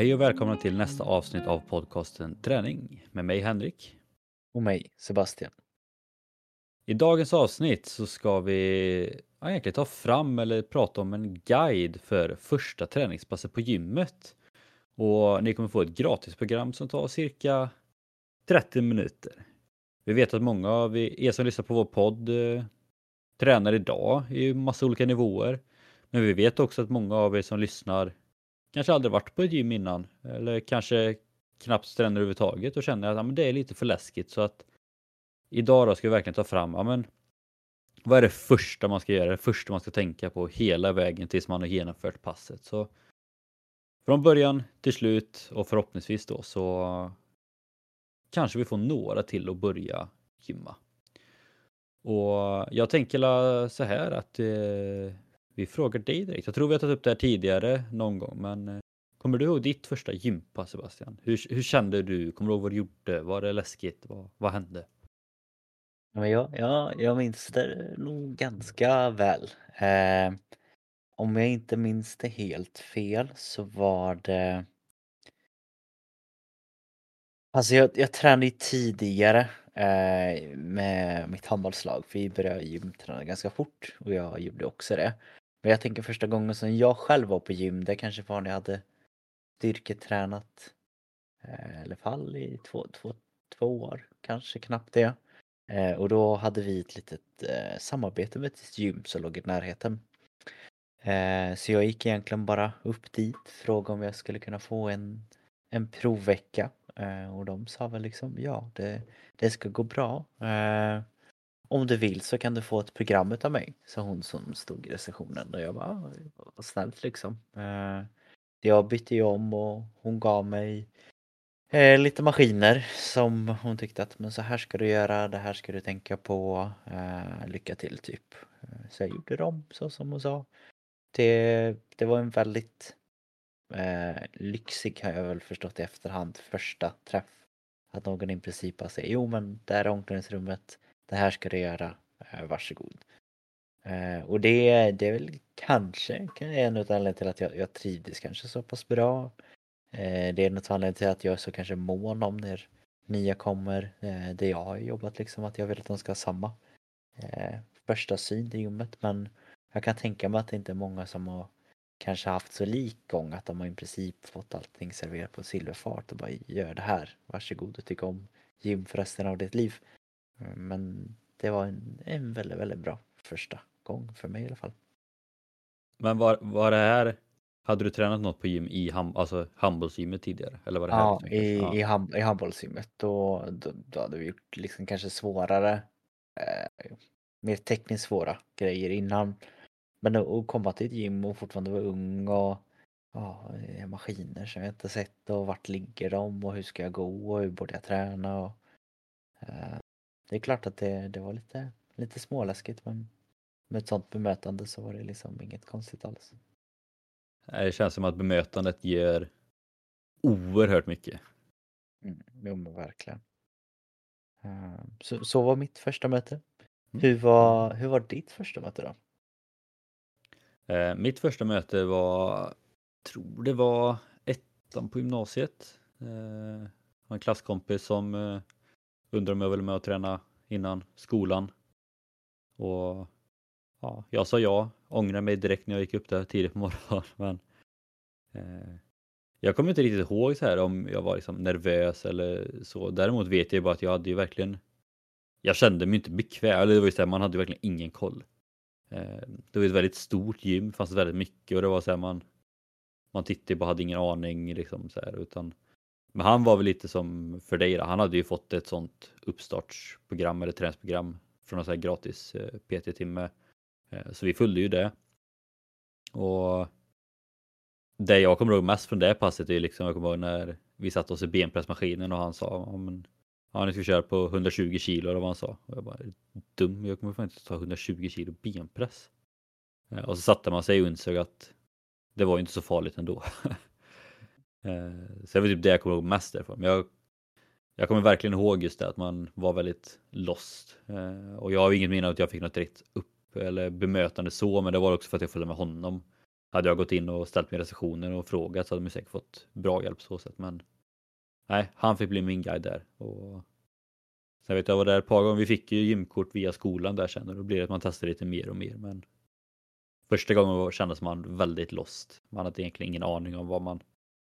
Hej och välkomna till nästa avsnitt av podcasten Träning med mig Henrik. Och mig, Sebastian. I dagens avsnitt så ska vi ja, egentligen ta fram eller prata om en guide för första träningspasset på gymmet. Och ni kommer få ett gratisprogram som tar cirka 30 minuter. Vi vet att många av er som lyssnar på vår podd eh, tränar idag i massa olika nivåer. Men vi vet också att många av er som lyssnar kanske aldrig varit på ett gym innan eller kanske knappt tränar överhuvudtaget och känner att ja, men det är lite för läskigt så att idag då ska vi verkligen ta fram, ja men vad är det första man ska göra, det första man ska tänka på hela vägen tills man har genomfört passet. Så från början till slut och förhoppningsvis då så kanske vi får några till att börja gymma. Och jag tänker så här att eh, vi frågar dig direkt. Jag tror vi har tagit upp det här tidigare någon gång, men eh, kommer du ihåg ditt första gympass Sebastian? Hur, hur kände du? Kommer du ihåg vad du gjorde? Var det läskigt? Vad, vad hände? Men jag, jag, jag minns det nog ganska väl. Eh, om jag inte minns det helt fel så var det... Alltså jag, jag tränade ju tidigare eh, med mitt handbollslag för vi började gymträna ganska fort och jag gjorde också det. Men jag tänker första gången som jag själv var på gym, det kanske var när jag hade styrketränat eh, i alla fall i två, två, två år, kanske knappt det. Eh, och då hade vi ett litet eh, samarbete med ett gym som låg i närheten. Så jag gick egentligen bara upp dit, frågade om jag skulle kunna få en, en provvecka. Och de sa väl liksom ja, det, det ska gå bra. Om du vill så kan du få ett program av mig, sa hon som stod i receptionen. Och jag bara, ah, vad snällt liksom. Eh, jag bytte ju om och hon gav mig eh, lite maskiner som hon tyckte att men så här ska du göra, det här ska du tänka på, eh, lycka till typ. Eh, så jag gjorde dem så som hon sa. Det, det var en väldigt eh, lyxig har jag väl förstått i efterhand första träff. Att någon i princip bara säger jo men där är omklädningsrummet, det här ska du göra, eh, varsågod. Eh, och det, det är väl kanske en av anledningarna till att jag, jag trivdes kanske så pass bra. Eh, det är en av anledningarna till att jag är så kanske mån om när nya kommer, det jag har jobbat liksom, att jag vill att de ska ha samma första syn i gymmet. Men jag kan tänka mig att det inte är många som har kanske haft så lik gång att de har i princip fått allting serverat på silverfart och bara gör det här, varsågod och tycka om gym för resten av ditt liv. Men det var en, en väldigt, väldigt bra första gång för mig i alla fall. Men var, var det här, hade du tränat något på gym i ham, alltså handbollsgymmet tidigare? Eller var det här ja, i, ja. i, ham, i handbollsgymmet då, då, då hade vi gjort liksom kanske svårare, eh, mer tekniskt svåra grejer innan. Men att komma till ett gym och fortfarande vara ung och ja, maskiner som jag inte sett och vart ligger de och hur ska jag gå och hur borde jag träna och eh, det är klart att det, det var lite, lite småläskigt men med ett sånt bemötande så var det liksom inget konstigt alls. Det känns som att bemötandet ger oerhört mycket. Mm, jo men verkligen. Uh, så, så var mitt första möte. Mm. Hur, var, hur var ditt första möte då? Uh, mitt första möte var, tror det var ettan på gymnasiet. Uh, en klasskompis som uh, undrade om jag ville med och träna innan skolan. Och ja, jag sa ja, ångrade mig direkt när jag gick upp där tidigt på morgonen. Men, eh, jag kommer inte riktigt ihåg så här om jag var liksom nervös eller så. Däremot vet jag bara att jag hade ju verkligen jag kände mig inte bekväm, eller det var ju så här, man hade ju verkligen ingen koll. Eh, det var ett väldigt stort gym, fanns väldigt mycket och det var så här man man tittade bara hade ingen aning liksom så här, utan men han var väl lite som för dig då. Han hade ju fått ett sånt uppstartsprogram eller träningsprogram från en sån här gratis eh, PT-timme. Eh, så vi följde ju det. Och det jag kommer ihåg mest från det passet är liksom, jag kommer ihåg när vi satt oss i benpressmaskinen och han sa ja, men, ja, ni ska köra på 120 kilo eller vad han sa. Och jag bara, dum, jag kommer fan inte ta 120 kilo benpress. Eh, och så satte man sig och insåg att det var inte så farligt ändå. Eh, så det var typ det jag kommer ihåg mest därifrån. Men jag, jag kommer verkligen ihåg just det att man var väldigt lost. Eh, och jag har inget minne av att jag fick något direkt upp eller bemötande så, men det var också för att jag följde med honom hade jag gått in och ställt mig recensioner och frågat så hade man säkert fått bra hjälp så sätt. Men nej, han fick bli min guide där. Och sen vet jag var där ett par gånger. Vi fick ju gymkort via skolan där sen och då blir det att man testar lite mer och mer. Men första gången kändes man väldigt lost. Man hade egentligen ingen aning om vad man,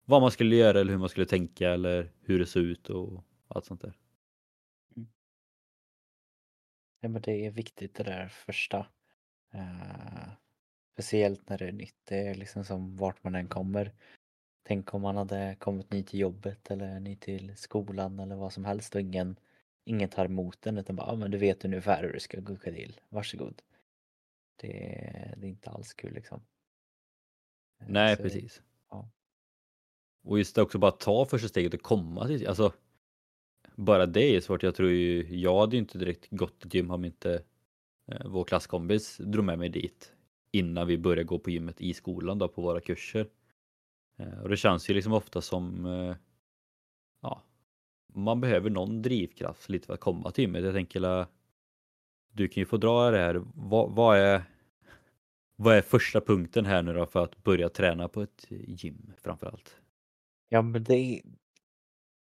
vad man skulle göra eller hur man skulle tänka eller hur det såg ut och allt sånt där. Ja, men det är viktigt det där första. Uh, speciellt när det är nytt. Det är liksom som vart man än kommer. Tänk om man hade kommit ny till jobbet eller ny till skolan eller vad som helst och ingen, ingen tar emot den utan bara, ja men du vet ungefär hur du ska gucka till. Varsågod. Det, det är inte alls kul liksom. Eh, Nej, Så, precis. Och just det också bara ta första steget och komma till, alltså bara det är svårt. Jag tror ju, jag hade ju inte direkt gått till gym om inte eh, vår klasskompis drog med mig dit innan vi började gå på gymmet i skolan då på våra kurser. Eh, och det känns ju liksom ofta som eh, ja, man behöver någon drivkraft lite för att komma till gymmet. Jag tänker du kan ju få dra det här. Vad, vad, är vad är första punkten här nu då för att börja träna på ett gym framförallt? Ja men det,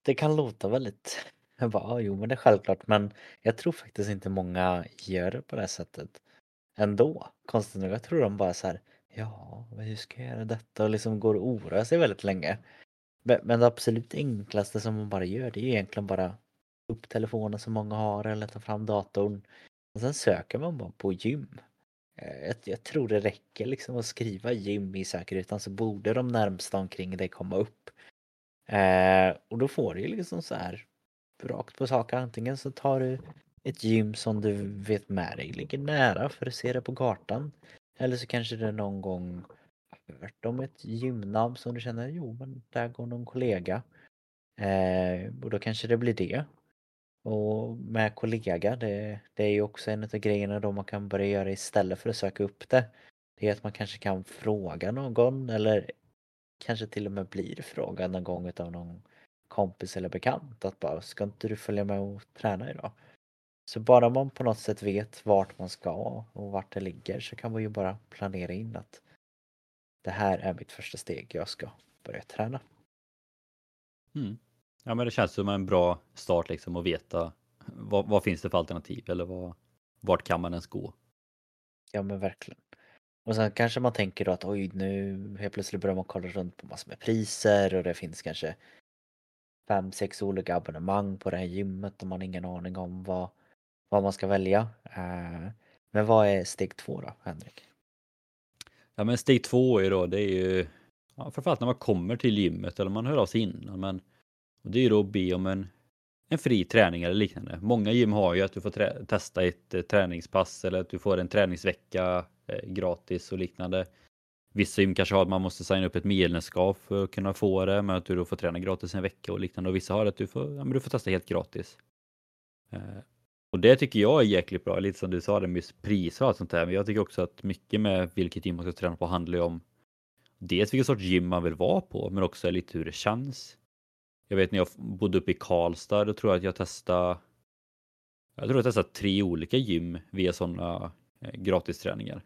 det kan låta väldigt jag bara, ah, jo men det är självklart men jag tror faktiskt inte många gör det på det sättet ändå. Konstigt nog, jag tror de bara så här, ja, hur ska jag göra detta? Och liksom går och oroar sig väldigt länge. Men det absolut enklaste som man bara gör det är ju egentligen bara upp telefonen som många har eller ta fram datorn. Och sen söker man bara på gym. Eh, jag, jag tror det räcker liksom att skriva gym i säkerheten så borde de närmsta omkring dig komma upp. Eh, och då får du ju liksom så här rakt på sak. Antingen så tar du ett gym som du vet med dig ligger nära för att se det på kartan. Eller så kanske du någon gång hört om ett gymnamn som du känner, jo men där går någon kollega. Eh, och då kanske det blir det. Och med kollega, det, det är ju också en av grejerna då man kan börja göra istället för att söka upp det. Det är att man kanske kan fråga någon eller kanske till och med blir frågad någon gång av någon kompis eller bekant att bara ska inte du följa med och träna idag? Så bara man på något sätt vet vart man ska och vart det ligger så kan man ju bara planera in att det här är mitt första steg, jag ska börja träna. Mm. Ja men det känns som en bra start liksom att veta vad, vad finns det för alternativ eller vad, vart kan man ens gå? Ja men verkligen. Och sen kanske man tänker då att oj nu helt plötsligt börjar man kolla runt på massor med priser och det finns kanske fem, sex olika abonnemang på det här gymmet och man har ingen aning om vad, vad man ska välja. Eh, men vad är steg två då, Henrik? Ja men steg två är då, det är ju ja, framförallt när man kommer till gymmet eller man hör av sig innan. Men det är ju då att be om en, en fri träning eller liknande. Många gym har ju att du får testa ett eh, träningspass eller att du får en träningsvecka eh, gratis och liknande. Vissa gym kanske har att man måste signa upp ett medlemskap för att kunna få det, men att du då får träna gratis en vecka och liknande. Och vissa har att du får, ja, men du får testa helt gratis. Eh, och det tycker jag är jäkligt bra, lite som du sa det med priser och allt sånt där. Men jag tycker också att mycket med vilket gym man ska träna på handlar ju om dels vilken sorts gym man vill vara på, men också lite hur det känns. Jag vet när jag bodde uppe i Karlstad, då tror jag att jag testade jag tror jag testade tre olika gym via sådana eh, gratisträningar.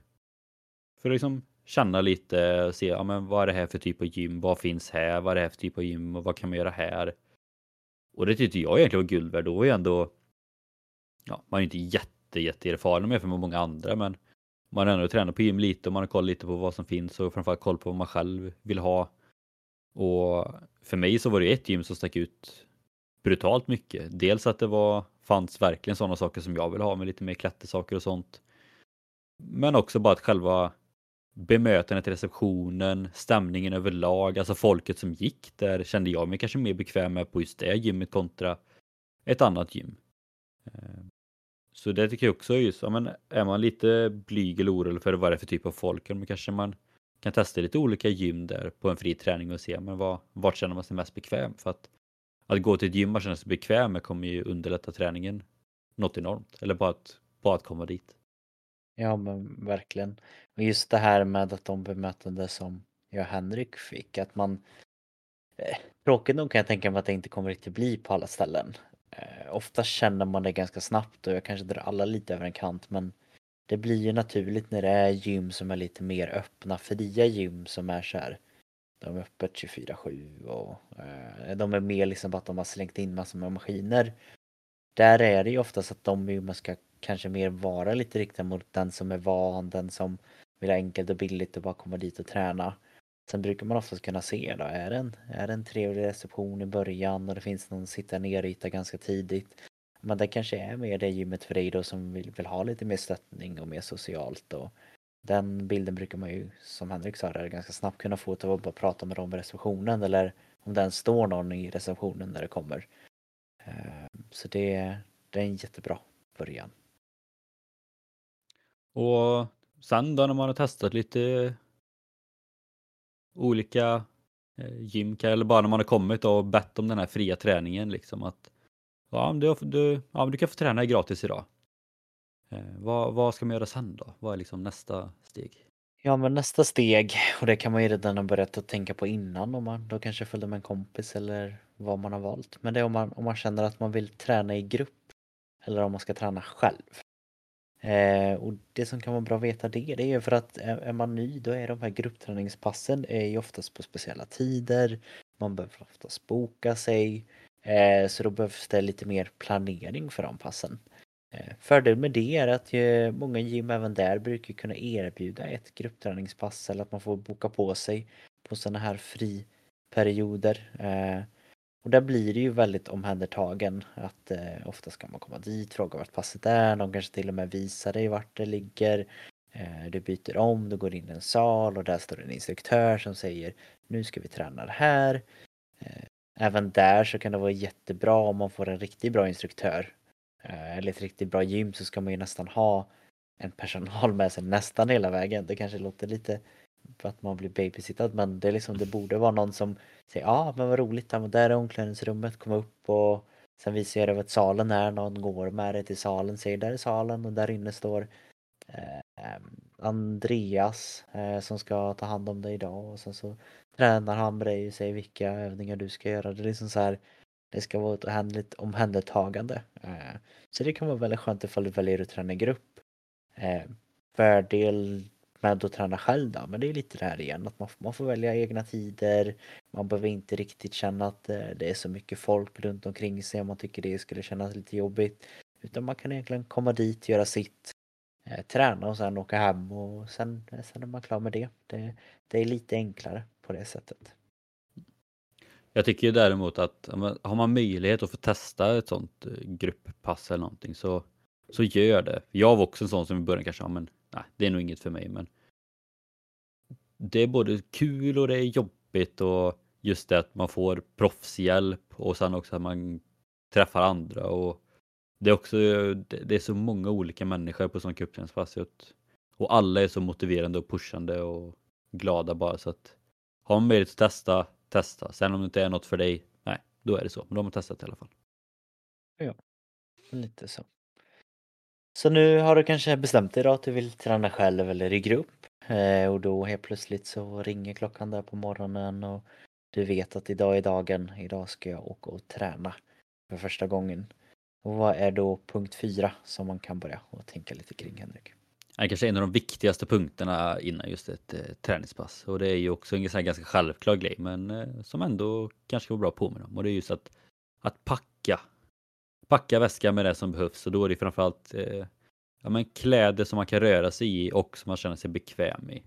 För att liksom känna lite och se ja, men vad är det här för typ av gym, vad finns här, vad är det här för typ av gym och vad kan man göra här? Och det tyckte jag egentligen var guld värd. Då var ju ändå, ja, man är inte jätte, jätteerfaren med för många andra, men man har ändå tränat på gym lite och man har koll lite på vad som finns och framförallt koll på vad man själv vill ha. Och för mig så var det ett gym som stack ut brutalt mycket. Dels att det var, fanns verkligen sådana saker som jag vill ha med lite mer klättersaker och sånt. Men också bara att själva bemötandet i receptionen, stämningen överlag, alltså folket som gick där kände jag mig kanske mer bekväm med på just det gymmet kontra ett annat gym. Ehm, så det tycker jag också är just, ja, men är man lite blyg eller orolig för vad det är för typ av folk, då kanske man kan testa lite olika gym där på en fri träning och se men vad, vart känner man sig mest bekväm. För att, att gå till ett gym man känner sig bekväm med kommer ju underlätta träningen något enormt. Eller bara att, bara att komma dit. Ja men verkligen. Och just det här med att de bemötande som jag och Henrik fick, att man eh, Tråkigt nog kan jag tänka mig att det inte kommer riktigt bli på alla ställen. Eh, ofta känner man det ganska snabbt och jag kanske drar alla lite över en kant men det blir ju naturligt när det är gym som är lite mer öppna, fria gym som är så här. De är öppet 24-7 och eh, de är mer liksom att de har slängt in massor med maskiner. Där är det ju oftast att de gymmen ska kanske mer vara lite riktade mot den som är van, den som vill ha enkelt och billigt och bara komma dit och träna. Sen brukar man oftast kunna se då, är det en, är det en trevlig reception i början och det finns någon sitta ner-yta ganska tidigt. Men det kanske är mer det gymmet för dig då som vill, vill ha lite mer stöttning och mer socialt och den bilden brukar man ju som Henrik sa där ganska snabbt kunna få till att bara prata med dem i receptionen eller om den står någon i receptionen när det kommer. Eh, så det, det är en jättebra början. Och sen då när man har testat lite olika eh, gym eller bara när man har kommit och bett om den här fria träningen liksom att ja, du, du, ja, du kan få träna gratis idag. Eh, vad, vad ska man göra sen då? Vad är liksom nästa steg? Ja men nästa steg, och det kan man ju redan ha börjat att tänka på innan om man då kanske följde med en kompis eller vad man har valt. Men det är om man, om man känner att man vill träna i grupp eller om man ska träna själv. Eh, och det som kan vara bra att veta det, det är ju för att är, är man ny då är de här gruppträningspassen är ju oftast på speciella tider. Man behöver oftast boka sig. Eh, så då behövs det lite mer planering för de passen. Eh, fördel med det är att ju, många gym även där brukar kunna erbjuda ett gruppträningspass eller att man får boka på sig på sådana här friperioder. Eh, och där blir det ju väldigt omhändertagen att eh, ofta ska man komma dit, fråga vart passet är, de kanske till och med visar dig vart det ligger. Eh, du byter om, du går in i en sal och där står en instruktör som säger nu ska vi träna det här. Eh, även där så kan det vara jättebra om man får en riktigt bra instruktör eh, eller ett riktigt bra gym så ska man ju nästan ha en personal med sig nästan hela vägen. Det kanske låter lite för att man blir babysittad men det är liksom det borde vara någon som säger ja ah, men vad roligt, där är omklädningsrummet, kom upp och sen visar jag dig vart salen är, någon går med dig till salen, säger där är salen och där inne står eh, Ehm, Andreas eh, som ska ta hand om dig idag och sen så tränar han med dig och säger vilka övningar du ska göra. Det är liksom så här det ska vara ett ohandligt omhändertagande. Ehm, så det kan vara väldigt skönt ifall du väljer att träna i grupp. Ehm, fördel med att träna själv då, men det är lite det här igen att man, man får välja egna tider. Man behöver inte riktigt känna att eh, det är så mycket folk runt omkring sig om man tycker det skulle kännas lite jobbigt. Utan man kan egentligen komma dit, göra sitt, Eh, träna och sen åka hem och sen, sen är man klar med det. det. Det är lite enklare på det sättet. Jag tycker ju däremot att har man möjlighet att få testa ett sånt eh, grupppass eller någonting så, så gör det. Jag var också en sån som i början kanske, ja, men nej, det är nog inget för mig men det är både kul och det är jobbigt och just det att man får proffshjälp och sen också att man träffar andra och det är också, det är så många olika människor på sån cupträningspass och alla är så motiverande och pushande och glada bara så att har man möjlighet att testa testa. Sen om det inte är något för dig, nej, då är det så. Men då har man testat i alla fall. Ja, lite så. Så nu har du kanske bestämt dig då att du vill träna själv eller i grupp. Eh, och då helt plötsligt så ringer klockan där på morgonen och du vet att idag är dagen, idag ska jag åka och träna för första gången. Och vad är då punkt fyra som man kan börja och tänka lite kring Henrik? är kanske en av de viktigaste punkterna innan just ett eh, träningspass. Och det är ju också en ganska självklar grej, men eh, som ändå kanske kan vara bra att påminna om. Och det är just att, att packa. Packa väskan med det som behövs och då är det framförallt eh, ja, men kläder som man kan röra sig i och som man känner sig bekväm i.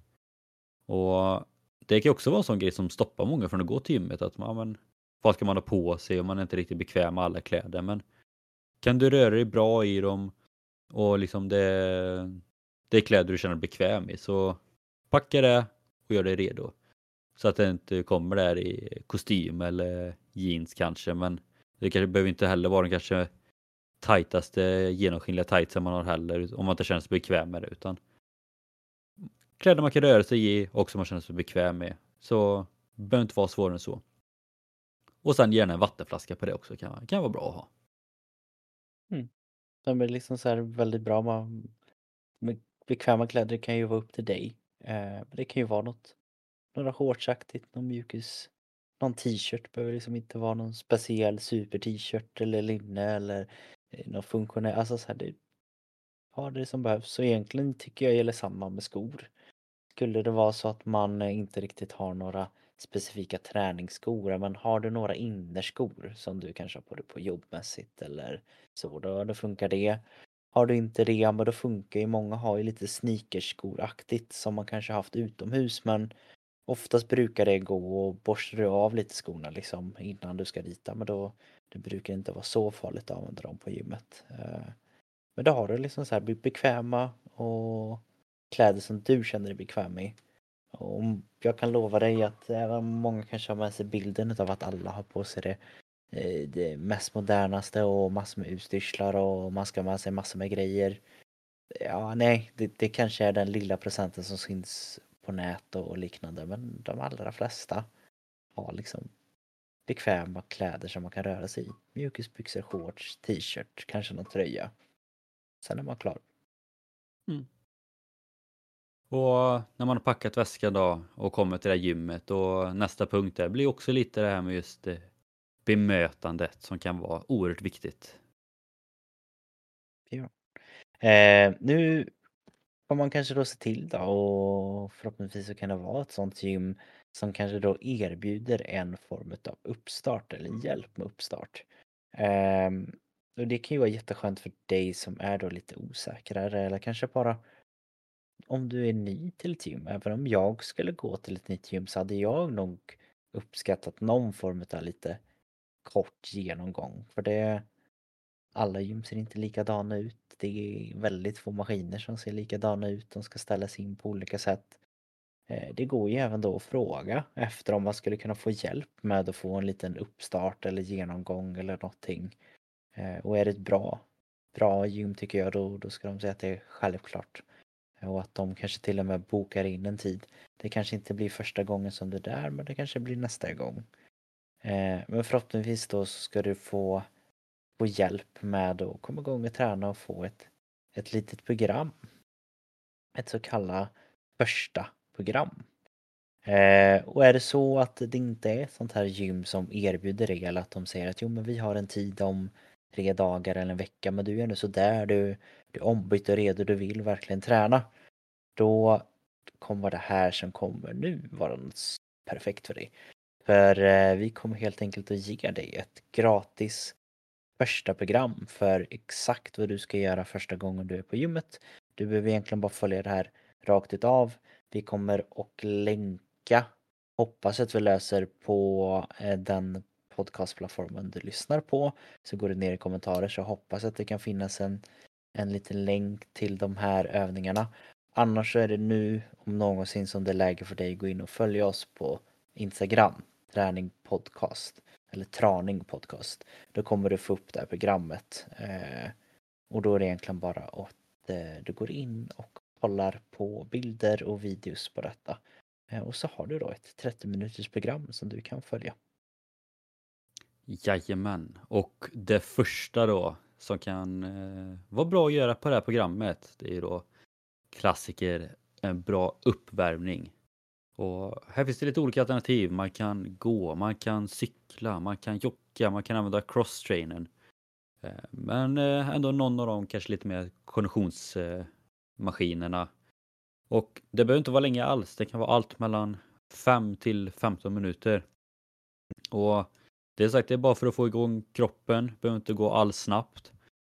Och det kan också vara en sån grej som stoppar många från att gå till gymmet. Att man, men, vad ska man ha på sig om man är inte riktigt bekväm med alla kläder? Men kan du röra dig bra i dem och liksom det, det är kläder du känner dig bekväm i. Så packa det och gör dig redo. Så att det inte kommer där i kostym eller jeans kanske. Men det kanske behöver inte heller vara den kanske tajtaste genomskinliga tightsen man har heller. Om man inte känner sig bekväm med det. Utan kläder man kan röra sig i och som man känner sig bekväm med. Så det behöver inte vara svårare än så. Och sen gärna en vattenflaska på det också kan, kan vara bra att ha. Mm. De är liksom så här väldigt bra. Man, bekväma kläder kan ju vara upp till dig. Eh, det kan ju vara något, några shortsaktigt, någon mjukis, någon t-shirt behöver liksom inte vara någon speciell super t-shirt eller linne eller eh, någon funktionell, alltså så här, det, har det som behövs. Så egentligen tycker jag gäller samma med skor. Skulle det vara så att man inte riktigt har några specifika träningsskor, men har du några innerskor som du kanske har på dig på jobbmässigt eller så, då, då funkar det. Har du inte det, men då funkar ju många har ju lite sneakerskoraktigt som man kanske haft utomhus men oftast brukar det gå och borstar du av lite skorna liksom innan du ska rita men då det brukar inte vara så farligt att använda dem på gymmet. Eh, men då har du liksom så här bekväma och kläder som du känner dig bekväm i. Och jag kan lova dig att även om många kanske har med sig bilden av att alla har på sig det, eh, det mest modernaste och massor med utstyrslar och man ska ha med sig massor med grejer. Ja, nej, det, det kanske är den lilla procenten som syns på nät och liknande men de allra flesta har liksom bekväma kläder som man kan röra sig i. Mjukisbyxor, shorts, t-shirt, kanske någon tröja. Sen är man klar. Mm. Och när man har packat väskan då och kommer till det här gymmet och nästa punkt där blir också lite det här med just eh, bemötandet som kan vara oerhört viktigt. Ja. Eh, nu får man kanske då se till då och förhoppningsvis så kan det vara ett sånt gym som kanske då erbjuder en form av uppstart eller hjälp med uppstart. Eh, och det kan ju vara jätteskönt för dig som är då lite osäkrare eller kanske bara om du är ny till ett gym, även om jag skulle gå till ett nytt gym så hade jag nog uppskattat någon form av lite kort genomgång. För det alla gym ser inte likadana ut. Det är väldigt få maskiner som ser likadana ut. De ska ställas in på olika sätt. Eh, det går ju även då att fråga efter om man skulle kunna få hjälp med att få en liten uppstart eller genomgång eller någonting. Eh, och är det ett bra, bra gym tycker jag då, då ska de säga att det är självklart. Och att de kanske till och med bokar in en tid. Det kanske inte blir första gången som det är där men det kanske blir nästa gång. Eh, men förhoppningsvis då så ska du få, få hjälp med att komma igång och träna och få ett, ett litet program. Ett så kallat första program. Eh, och är det så att det inte är sånt här gym som erbjuder det eller att de säger att jo men vi har en tid om tre dagar eller en vecka men du är ändå sådär, du, du är ombytt och redo, du vill verkligen träna. Då kommer det här som kommer nu vara perfekt för dig. För eh, vi kommer helt enkelt att ge dig ett gratis första program för exakt vad du ska göra första gången du är på gymmet. Du behöver egentligen bara följa det här rakt utav. Vi kommer att länka, hoppas att vi löser på eh, den podcastplattformen du lyssnar på. Så går du ner i kommentarer så hoppas att det kan finnas en, en liten länk till de här övningarna. Annars så är det nu om någonsin som det är läge för dig att gå in och följa oss på Instagram, träning podcast eller traning podcast. Då kommer du få upp det här programmet. Eh, och då är det egentligen bara att eh, du går in och kollar på bilder och videos på detta. Eh, och så har du då ett 30 minuters program som du kan följa. Jajamän, och det första då som kan eh, vara bra att göra på det här programmet det är då klassiker, en bra uppvärmning. Och här finns det lite olika alternativ. Man kan gå, man kan cykla, man kan jogga, man kan använda crosstrainern. Eh, men eh, ändå någon av dem kanske lite mer konditionsmaskinerna. Och det behöver inte vara länge alls. Det kan vara allt mellan 5 till 15 minuter. Och det är sagt, det är bara för att få igång kroppen, behöver inte gå alls snabbt.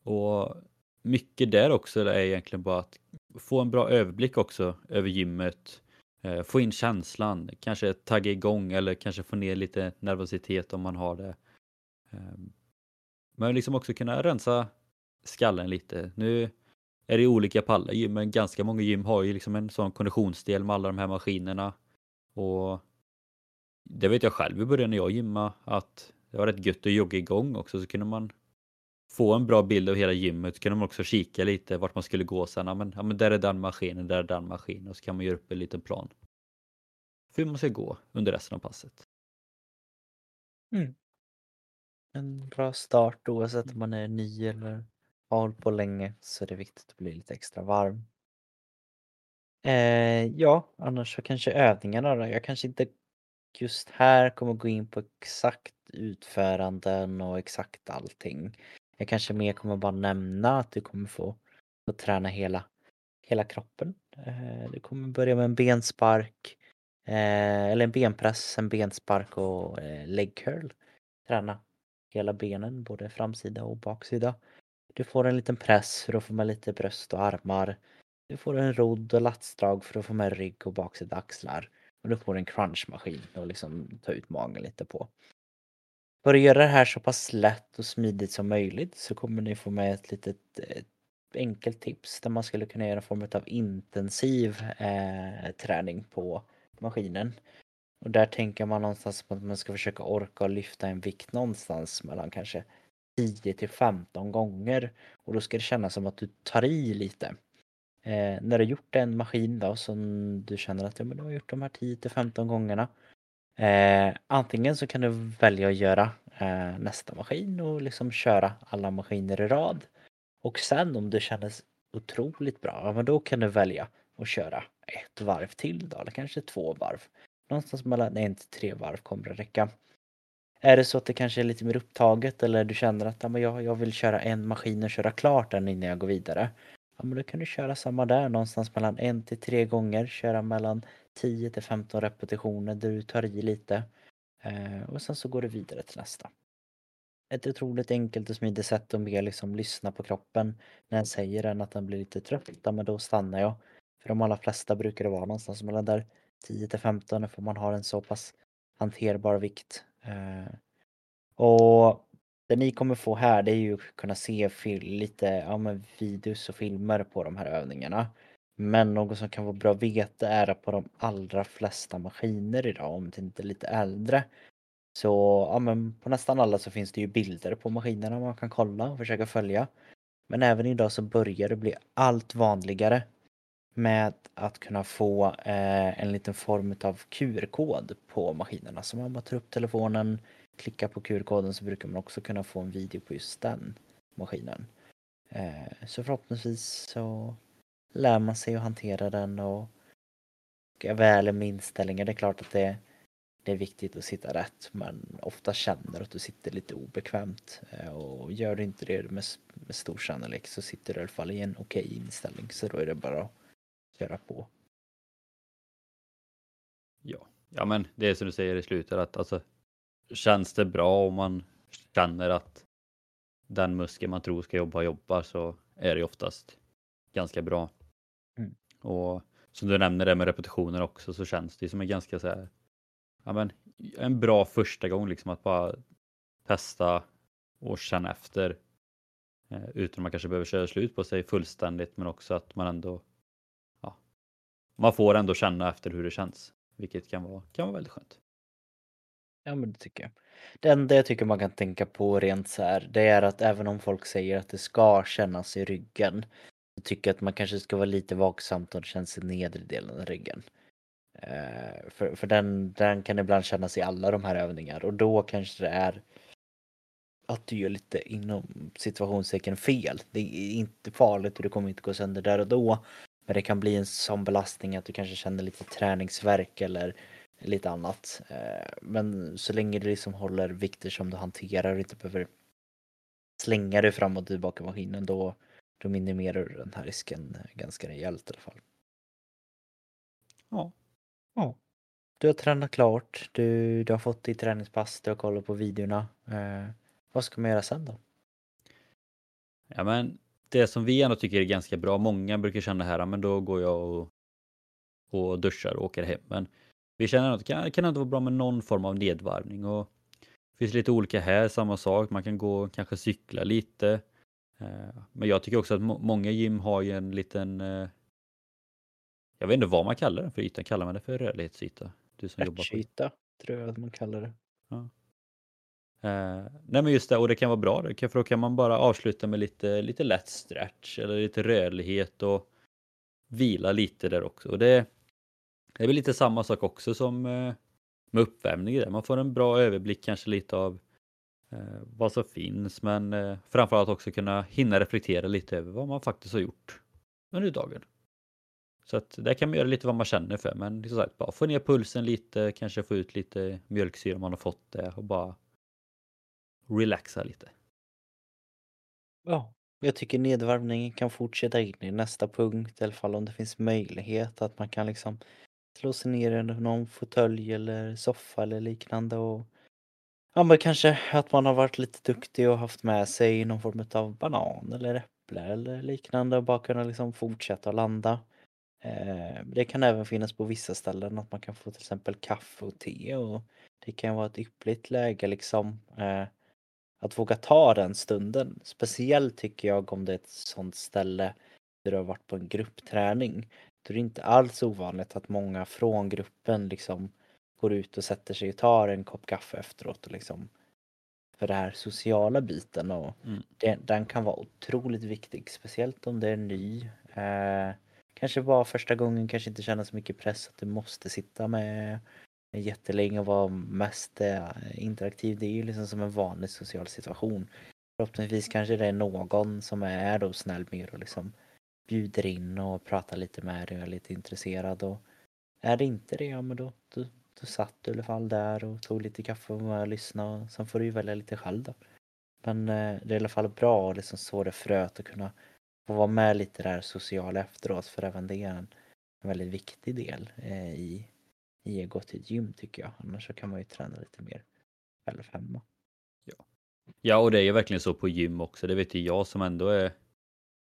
Och mycket där också är egentligen bara att få en bra överblick också över gymmet. Eh, få in känslan, kanske tagga igång eller kanske få ner lite nervositet om man har det. Ehm, men liksom också kunna rensa skallen lite. Nu är det olika på alla gym, men ganska många gym har ju liksom en sån konditionsdel med alla de här maskinerna. Och det vet jag själv i början när jag gymmade att det var rätt gött att jogga igång också så kunde man få en bra bild av hela gymmet kunde man också kika lite vart man skulle gå sen. Ja men, ja, men där är den maskinen, där är den maskinen och så kan man göra upp en liten plan. För hur man ska gå under resten av passet. Mm. En bra start oavsett om man är ny eller har hållit på länge så är det viktigt att bli lite extra varm. Eh, ja, annars så kanske övningarna då. Jag kanske inte just här kommer gå in på exakt utföranden och exakt allting. Jag kanske mer kommer bara nämna att du kommer få få träna hela, hela kroppen. Eh, du kommer börja med en benspark, eh, eller en benpress, en benspark och eh, leg curl. Träna hela benen, både framsida och baksida. Du får en liten press för att få med lite bröst och armar. Du får en rodd och latsdrag för att få med rygg och baksida axlar. Och du får en crunchmaskin att liksom ta ut magen lite på. För att göra det här så pass lätt och smidigt som möjligt så kommer ni få med ett litet ett enkelt tips där man skulle kunna göra en form av intensiv eh, träning på maskinen. Och där tänker man någonstans på att man ska försöka orka och lyfta en vikt någonstans mellan kanske 10 till 15 gånger. Och då ska det kännas som att du tar i lite. Eh, när du gjort en maskin då som du känner att ja, men du har gjort de här 10 till 15 gångerna. Eh, antingen så kan du välja att göra eh, nästa maskin och liksom köra alla maskiner i rad. Och sen om det kändes otroligt bra, ja, men då kan du välja att köra ett varv till då, eller kanske två varv. Någonstans mellan en till tre varv kommer det räcka. Är det så att det kanske är lite mer upptaget eller du känner att ja, men jag, jag vill köra en maskin och köra klart den innan jag går vidare. Ja men då kan du köra samma där någonstans mellan en till tre gånger. Köra mellan 10 till 15 repetitioner där du tar i lite. Eh, och sen så går du vidare till nästa. Ett otroligt enkelt och smidigt sätt att mer liksom lyssna på kroppen. När den säger den att den blir lite trött, ja, men då stannar jag. För de allra flesta brukar det vara någonstans mellan där 10 till 15 för man har en så pass hanterbar vikt. Eh, och det ni kommer få här det är ju att kunna se lite ja, men videos och filmer på de här övningarna. Men något som kan vara bra att veta är att på de allra flesta maskiner idag, om det inte är lite äldre, så ja, men på nästan alla så finns det ju bilder på maskinerna man kan kolla och försöka följa. Men även idag så börjar det bli allt vanligare med att kunna få eh, en liten form av QR-kod på maskinerna. Så om man tar upp telefonen, klickar på QR-koden så brukar man också kunna få en video på just den maskinen. Eh, så förhoppningsvis så lär man sig att hantera den och är väl med inställningar. Det är klart att det, det är viktigt att sitta rätt men ofta känner att du sitter lite obekvämt eh, och gör du inte det med, med stor sannolikhet så sitter du i alla fall i en okej okay inställning så då är det bara att köra på. Ja, ja men det är som du säger i slutet att alltså känns det bra om man känner att den muskel man tror ska jobba jobbar så är det oftast ganska bra. Och som du nämner det med repetitioner också så känns det som en ganska så här, ja men en bra första gång liksom att bara testa och känna efter eh, utan att man kanske behöver köra slut på sig fullständigt men också att man ändå ja, man får ändå känna efter hur det känns vilket kan vara, kan vara väldigt skönt. Ja men det tycker jag. Det enda jag tycker man kan tänka på rent så här, det är att även om folk säger att det ska kännas i ryggen, tycker att man kanske ska vara lite vaksam om det känns i nedre delen av ryggen. Eh, för för den, den kan ibland kännas i alla de här övningarna och då kanske det är att du gör lite inom situationstecken fel. Det är inte farligt och det kommer inte gå sönder där och då. Men det kan bli en sån belastning att du kanske känner lite träningsverk eller lite annat. Eh, men så länge du liksom håller vikter som du hanterar och inte behöver slänga dig fram och tillbaka i maskinen då, då minimerar du den här risken ganska rejält i alla fall. Ja. Ja. Du har tränat klart, du, du har fått ditt träningspass, du har kollat på videorna. Eh, vad ska man göra sen då? Ja men det som vi ändå tycker är ganska bra, många brukar känna här, men då går jag och, och duschar och åker hem. Men vi känner att det kan, kan ändå vara bra med någon form av nedvarvning och det finns lite olika här, samma sak, man kan gå kanske cykla lite. Eh, men jag tycker också att många gym har ju en liten eh, jag vet inte vad man kallar den för yta, kallar man det för rörlighetsyta? Du som jobbar på... yta tror jag att man kallar det. Ja. Eh, nej men just det, och det kan vara bra för då kan man bara avsluta med lite, lite lätt stretch eller lite rörlighet och vila lite där också. Och det, det är väl lite samma sak också som eh, med uppvärmning. Där. Man får en bra överblick kanske lite av Eh, vad som finns men eh, framförallt också kunna hinna reflektera lite över vad man faktiskt har gjort under dagen. Så att där kan man göra lite vad man känner för men som sagt bara få ner pulsen lite, kanske få ut lite mjölksyra om man har fått det och bara relaxa lite. Ja, Jag tycker nedvarvningen kan fortsätta in i nästa punkt, i alla fall om det finns möjlighet att man kan liksom slå sig ner i någon fåtölj eller soffa eller liknande och ja, men kanske att man har varit lite duktig och haft med sig någon form av banan eller äpple eller liknande och bara kunna liksom fortsätta landa. Eh, det kan även finnas på vissa ställen att man kan få till exempel kaffe och te och det kan vara ett yppligt läge liksom eh, att våga ta den stunden. Speciellt tycker jag om det är ett sånt ställe där du har varit på en gruppträning. Då är det inte alls ovanligt att många från gruppen liksom går ut och sätter sig och tar en kopp kaffe efteråt och liksom för den här sociala biten och Mm. det, den kan vara otroligt viktig, speciellt om det är ny. Eh, kanske bara första gången, kanske inte känna så mycket press att du måste sitta med jättelänge och vara mest eh, interaktiv. Det är ju liksom som en vanlig social situation. Förhoppningsvis kanske det är någon som är då snäll med och liksom bjuder in och pratar lite med dig och är lite intresserad. Och är det inte det, ja men då, då, då satt du i alla fall där och tog lite kaffe och var och lyssnade och sen får du ju välja lite själv då. Men eh, det är i alla fall bra att liksom så det fröet och kunna få vara med lite där sociala efteråt för även det är en, en väldigt viktig del eh, i, i att gå till ett gym tycker jag. Annars så kan man ju träna lite mer själv hemma. Ja, och det är ju verkligen så på gym också. Det vet ju jag som ändå är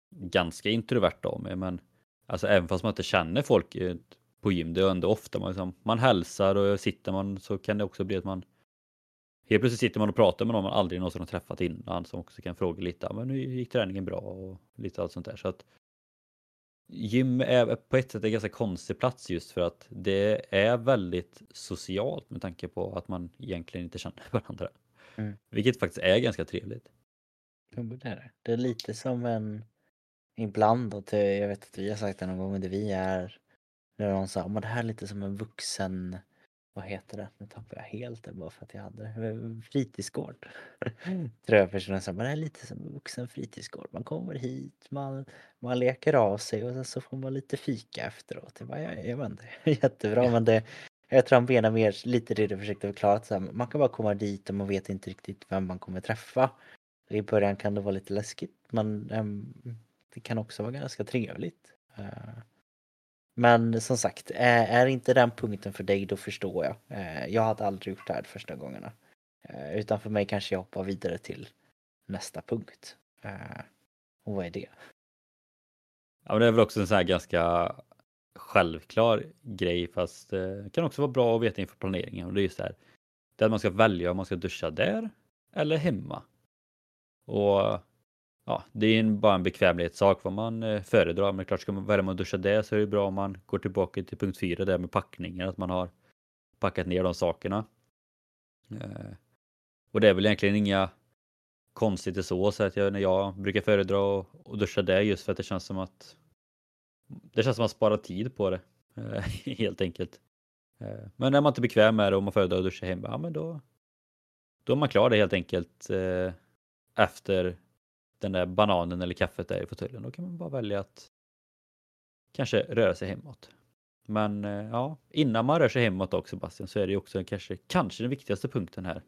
ganska introvert av mig. Men alltså även fast man inte känner folk eh, på gym, det är ändå ofta man, liksom, man hälsar och sitter man så kan det också bli att man Helt plötsligt sitter man och pratar med någon man aldrig någonsin har träffat innan som också kan fråga lite, "Ja, men hur gick träningen bra och lite allt sånt där. Så att Gym är på ett sätt en ganska konstig plats just för att det är väldigt socialt med tanke på att man egentligen inte känner varandra. Mm. Vilket faktiskt är ganska trevligt. Men det är det. Är lite som en ibland det- jag vet att vi har sagt det någon gång, det vi är när någon sa men det här är lite som en vuxen vad heter det? Nu tappar jag helt det bara för att jag hade det. Eh, fritidsgård. Tror jag personen sa, men det här är lite som en vuxen fritidsgård. Man kommer hit, man, man leker av sig och sen så får man lite fika efteråt. Jag bara, jajamän, det är jättebra men det jag tror han menar mer lite det du försökte förklara. Så här, man kan bara komma dit och man vet inte riktigt vem man kommer träffa. I början kan det vara lite läskigt men ehm, det kan också vara ganska trevligt. Uh, men som sagt, eh, är inte den punkten för dig då förstår jag. Eh, jag hade aldrig gjort det här första gångerna. Eh, utan för mig kanske jag hoppar vidare till nästa punkt. Och vad är det? Ja, men det är väl också en sån här ganska självklar grej fast det kan också vara bra att veta inför planeringen och det är just det här. Det är att man ska välja om man ska duscha där eller hemma. Och ja, det är en, bara en bekvämlighetssak vad man eh, föredrar. Men klart ska man värma och duscha det så är det bra om man går tillbaka till punkt 4 där med packningar, att man har packat ner de sakerna. Eh, och det är väl egentligen inga konstigt så, så att jag, när jag brukar föredra att och duscha det just för att det känns som att det känns som att man sparar tid på det eh, helt enkelt. Eh, men är man inte bekväm med det och man föredrar att duscha hemma, ja men då då är man klar det helt enkelt eh, efter den där bananen eller kaffet där i fåtöljen. Då kan man bara välja att kanske röra sig hemåt. Men eh, ja, innan man rör sig hemåt också Sebastian så är det ju också kanske, kanske den viktigaste punkten här.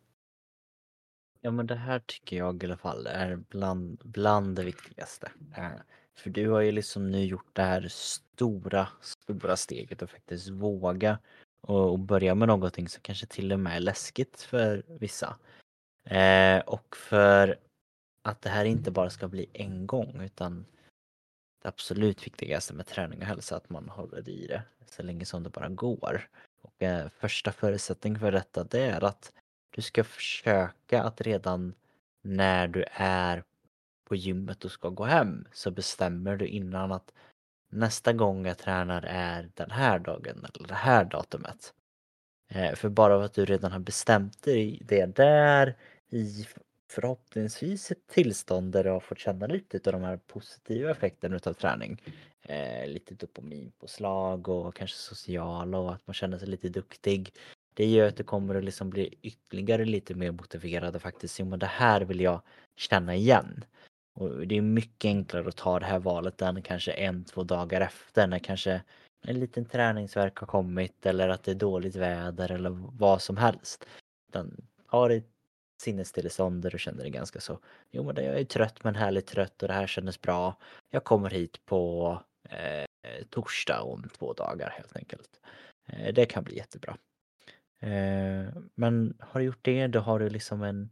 Ja men det här tycker jag i alla fall är bland, bland det viktigaste. Eh, för du har ju liksom nu gjort det här stora, stora steget och faktiskt våga och, och börja med någonting som kanske till och med är läskigt för vissa. Eh, och för att det här inte bara ska bli en gång utan det absolut viktigaste med träning och hälsa är att man håller i det så länge som det bara går. Och eh, första förutsättningen för detta det är att du ska försöka att redan när du är på gymmet och ska gå hem så bestämmer du innan att nästa gång jag tränar är den här dagen eller det här datumet. Eh, För bara av att du redan har bestämt dig det där i förhoppningsvis ett tillstånd där du har fått känna lite av de här positiva effekterna utav träning. Eh, lite dopaminpåslag och kanske sociala och att man känner sig lite duktig. Det gör att du kommer att liksom bli ytterligare lite mer motiverad och faktiskt Jo men det här vill jag känna igen. Och det är mycket enklare att ta det här valet än kanske en, två dagar efter när kanske en liten träningsverk har kommit eller att det är dåligt väder eller vad som helst. Utan ta det sinnesstillestånd där du känner dig ganska så, jo men jag är trött men härligt trött och det här kändes bra. Jag kommer hit på eh, torsdag om två dagar helt enkelt. Eh, det kan bli jättebra. Eh, men har du gjort det, då har du liksom en,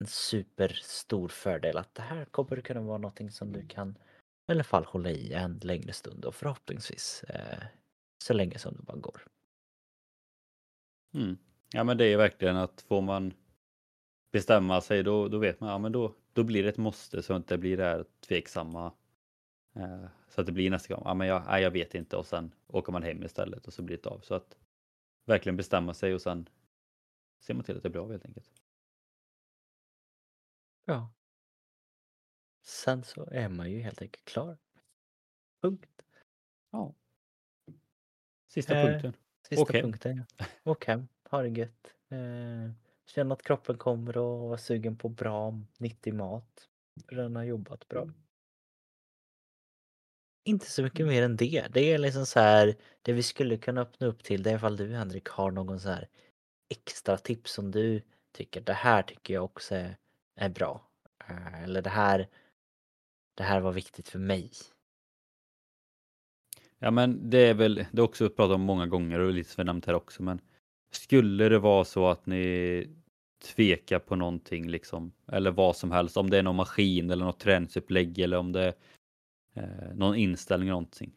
en superstor fördel att det här kommer det kunna vara någonting som du kan i alla fall hålla i en längre stund och förhoppningsvis eh, så länge som det bara går. Mm. Ja men det är verkligen att får man bestämma sig då, då vet man, ja men då, då blir det ett måste så att det inte blir det här tveksamma. Eh, så att det blir nästa gång, ja men jag, nej, jag vet inte och sen åker man hem istället och så blir det av. Så att verkligen bestämma sig och sen ser man till att det blir av helt enkelt. Ja. Sen så är man ju helt enkelt klar. Punkt. Ja. Sista Eh, punkten. Sista hem. punkten. ja. Åk hem, ha det gött. Eh, känn att kroppen kommer och vara sugen på bra, nyttig mat. För den har jobbat bra. Inte så mycket mer än det. Det är liksom så här, det vi skulle kunna öppna upp till, det är ifall du Henrik har någon så här extra tips som du tycker, det här tycker jag också är, är bra. Eh, Eller det här, det här var viktigt för mig. Ja men det är väl, det är också pratat om många gånger och lite nämnt här också men skulle det vara så att ni tveka på någonting liksom eller vad som helst om det är någon maskin eller något träningsupplägg eller om det är eh, någon inställning eller någonting.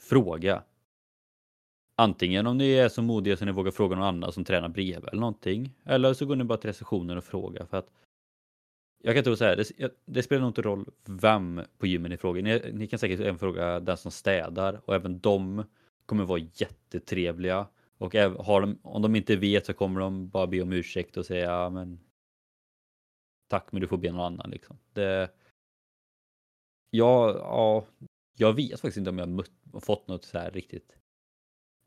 Fråga. Antingen om ni är så modiga så ni vågar fråga någon annan som tränar bredvid eller någonting eller så går ni bara till receptionen och frågar för att jag kan tro så här, det, det spelar nog inte roll vem på gymmen ni frågar. Ni, ni kan säkert även fråga den som städar och även de kommer vara jättetrevliga. Och har de, om de inte vet så kommer de bara be om ursäkt och säga ja, men tack men du får be någon annan liksom. Det, ja, ja, jag vet faktiskt inte om jag mött, fått något så här riktigt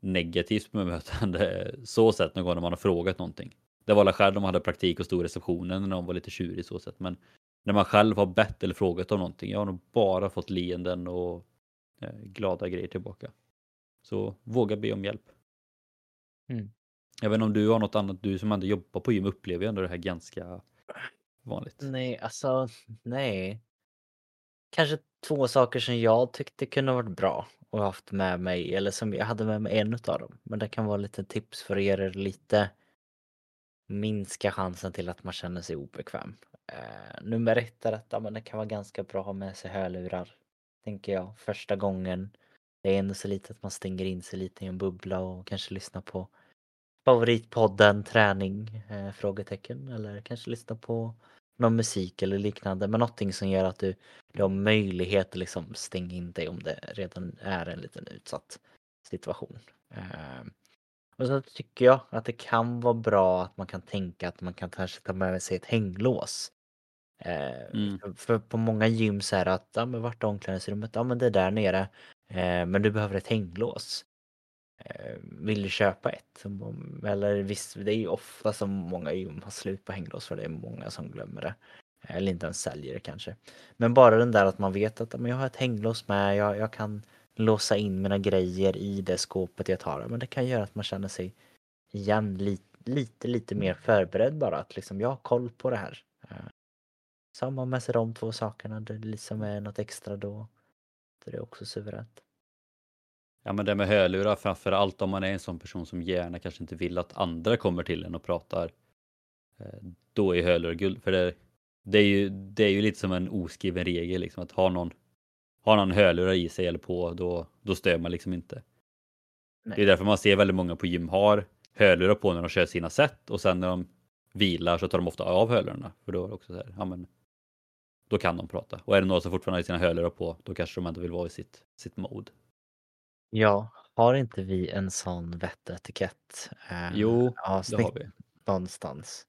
negativt bemötande så sett någon gång när man har frågat någonting. Det var alla själv de hade praktik och stod i receptionen när de var lite tjurig så sett. Men när man själv har bett eller frågat om någonting, jag har nog bara fått leenden och eh, glada grejer tillbaka. Så våga be om hjälp. Mm. Jag vet inte om du har något annat, du som ändå jobbar på gym upplever ju ändå det här ganska vanligt. Nej, alltså nej. Kanske två saker som jag tyckte kunde varit bra och haft med mig, eller som jag hade med mig en utav dem. Men det kan vara lite tips för det lite minska chansen till att man känner sig obekväm. Eh, nummer ett är att men det kan vara ganska bra att ha med sig hörlurar. Tänker jag, första gången. Det är ändå så lite att man stänger in sig lite i en bubbla och kanske lyssnar på favoritpodden träning? Eh, frågetecken eller kanske lyssna på någon musik eller liknande men någonting som gör att du, du har möjlighet att liksom stänga in dig om det redan är en liten utsatt situation. Eh, och så tycker jag att det kan vara bra att man kan tänka att man kan kanske ta med sig ett hänglås. Eh, Mm. för, på många gym så är det att, ja men vart är omklädningsrummet? Ja men det är där nere. Eh, men du behöver ett hänglås. Eh, vill du köpa ett? Eller visst, det är ju ofta som många har slut på hänglås för det är många som glömmer det. Eller inte ens säljer det kanske. Men bara den där att man vet att men jag har ett hänglås med, jag, jag kan låsa in mina grejer i det skåpet jag tar. Men det kan göra att man känner sig igen lite, lite, lite mer förberedd bara. Att liksom jag har koll på det här. Eh, så har man med sig de två sakerna, det liksom är något extra då. Det är också suveränt. Ja men det med hörlurar framför allt om man är en sån person som gärna kanske inte vill att andra kommer till en och pratar. eh, Då är hörlurar guld. För det, det, är ju, det är ju lite som en oskriven regel liksom att ha någon har någon hörlurar i sig eller på då, då stör man liksom inte. Nej. Det är därför man ser väldigt många på gym har hörlurar på när de kör sina set och sen när de vilar så tar de ofta av hörlurarna. För då är det också så här, ja men då kan de prata. Och är det några som fortfarande har sina hörlurar på då kanske de ändå vill vara i sitt, sitt mode. Ja, har inte vi en sån vettetikett? Eh, Jo, det avsnitt har vi. någonstans?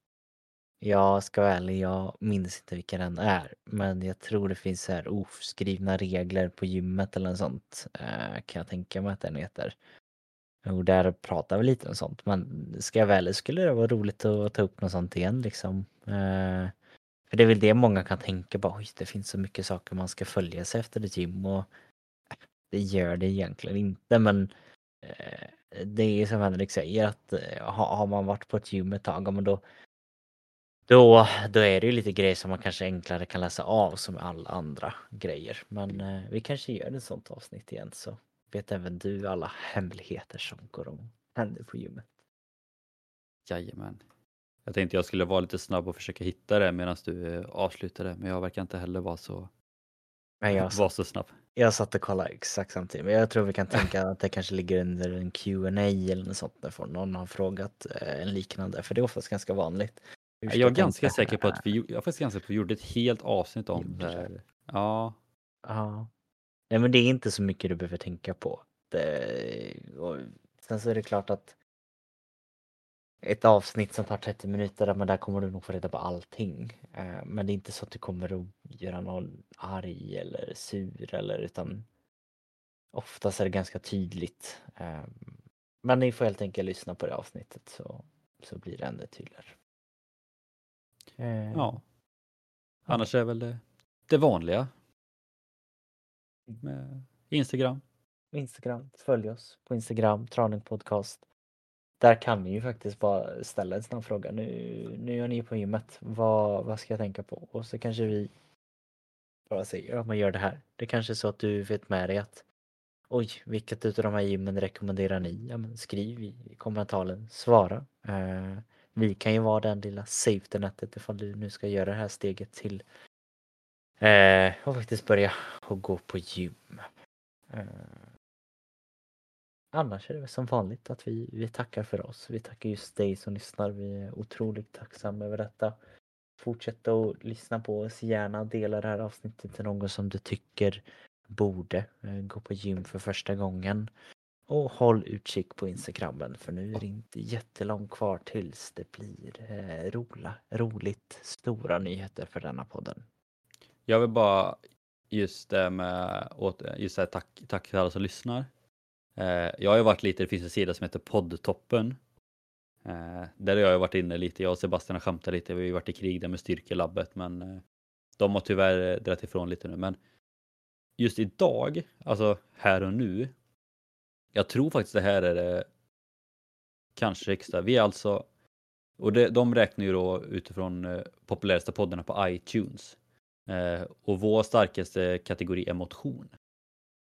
Jag ska vara ärlig, jag minns inte vilken den är. Men jag tror det finns så här oskrivna regler på gymmet eller något sånt. Eh, kan jag tänka mig att den heter. Och där pratar vi lite om sånt. Men ska jag vara ärlig skulle det vara roligt att ta upp något sånt igen liksom. Eh, för det är väl det många kan tänka på. Oj, det finns så mycket saker man ska följa sig efter ett gym. Och det gör det egentligen inte men eh, det är som Henrik säger att eh, har man varit på ett gym ett tag, men då, Då, då är det ju lite grejer som man kanske enklare kan läsa av som alla andra grejer. Men eh, vi kanske gör ett sånt avsnitt igen så vet även du alla hemligheter som går om händer på gymmet. Jajamän. Jag tänkte jag skulle vara lite snabb och försöka hitta det medan du avslutade, men jag verkar inte heller vara så, Men jag, satt, så snabb. Jag satt och kollade exakt samtidigt. Men jag tror vi kan tänka att det kanske ligger under en Q&A eller något sånt. Där någon har frågat eh, en liknande. För det är oftast ganska vanligt. Jag är ganska säker på att vi, jag är ganska på att vi gjorde ett helt avsnitt om det här. Ja, Ja. Nej men det är inte så mycket du behöver tänka på. Det, och sen så är det klart att ett avsnitt som tar 30 minuter, men där kommer du nog få reda på allting. Eh, Men det är inte så att du kommer att göra någon arg eller sur eller utan oftast är det ganska tydligt. Eh, Men ni får helt enkelt lyssna på det avsnittet så, så blir det ännu tydligare. Eh, ja. Annars är väl det, det vanliga. Mm. Med Instagram. Instagram, följ oss på Instagram, Traning Podcast. Där kan ni ju faktiskt bara ställa en snabb fråga. Nu, nu är ni på gymmet. Vad, vad ska jag tänka på? Och så kanske vi bara säger att man gör det här. Det kanske är så att du vet med dig att oj, vilket utav de här gymmen rekommenderar ni? Ja, men skriv i kommentaren, svara. Eh, vi kan ju vara den lilla safety nätet ifall du nu ska göra det här steget till eh, och faktiskt börja och gå på gym. Eh, Annars är det väl som vanligt att vi, vi tackar för oss. Vi tackar just dig som lyssnar. Vi är otroligt tacksamma över detta. Fortsätt att lyssna på oss. Gärna dela det här avsnittet till någon som du tycker borde eh, gå på gym för första gången. Och håll utkik på Instagrammen för nu är det inte jättelångt kvar tills det blir eh, rola, roligt stora nyheter för denna podden. Jag vill bara just det med just det här, tack, tack till alla som lyssnar. Eh, jag har ju varit lite, det finns en sida som heter Poddtoppen. Eh, där har jag varit inne lite, jag och Sebastian har skämtat lite, vi har ju varit i krig där med Styrkelabbet men eh, de har tyvärr eh, dragit ifrån lite nu. Men just idag, alltså här och nu, jag tror faktiskt det här är det kanske högsta. Vi är alltså, och det, de räknar ju då utifrån eh, populäraste poddarna på iTunes. Eh, och vår starkaste kategori är motion.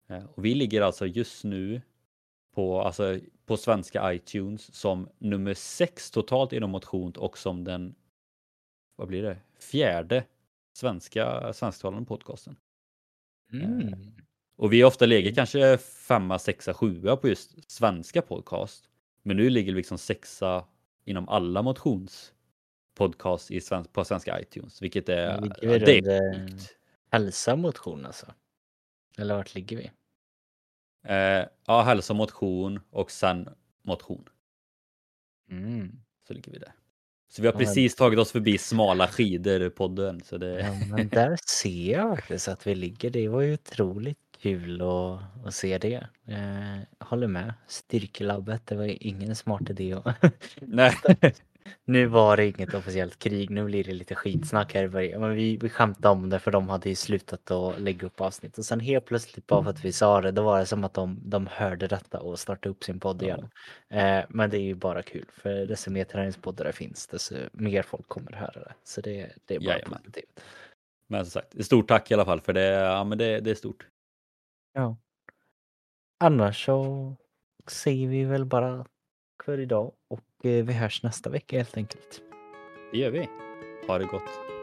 Eh, och vi ligger alltså just nu på, alltså, på svenska iTunes som nummer sex totalt inom motion och som den, vad blir det, fjärde svenska svensktalande podcasten. Mm. Och vi har ofta legat kanske femma, sexa, sjua på just svenska podcast. Men nu ligger vi liksom sexa inom alla motionspodcast i svensk, på svenska iTunes, vilket är, Ligger vi det är eh. Hälsa motion alltså? Eller vart ligger vi? Eh, ja, hälsa, motion och sen motion. Mm. Så ligger vi där. Så vi har precis tagit oss förbi smala skidor podden. Så det, Ja, men där ser jag faktiskt att vi ligger. Det var ju otroligt kul att, att se det. Eh, håller med. Styrkelabbet, det var ingen smart idé. att- nej. nu var det inget officiellt krig, nu blir det lite skitsnack här i början. Men vi, vi skämtade om det för de hade ju slutat att lägga upp avsnitt. Och sen helt plötsligt bara för att vi sa det, då var det som att de, de hörde detta och startade upp sin podd igen. Eh, men det är ju bara kul, för desto mer träningspoddar det finns, desto mer folk kommer höra det. Så det, det är bara Jajamän. positivt. Men som sagt, stort tack i alla fall för det, ja, men det, det är stort. Ja. Annars så säger vi väl bara för idag och Eh, vi hörs nästa vecka helt enkelt. Det gör vi. Ha det gott.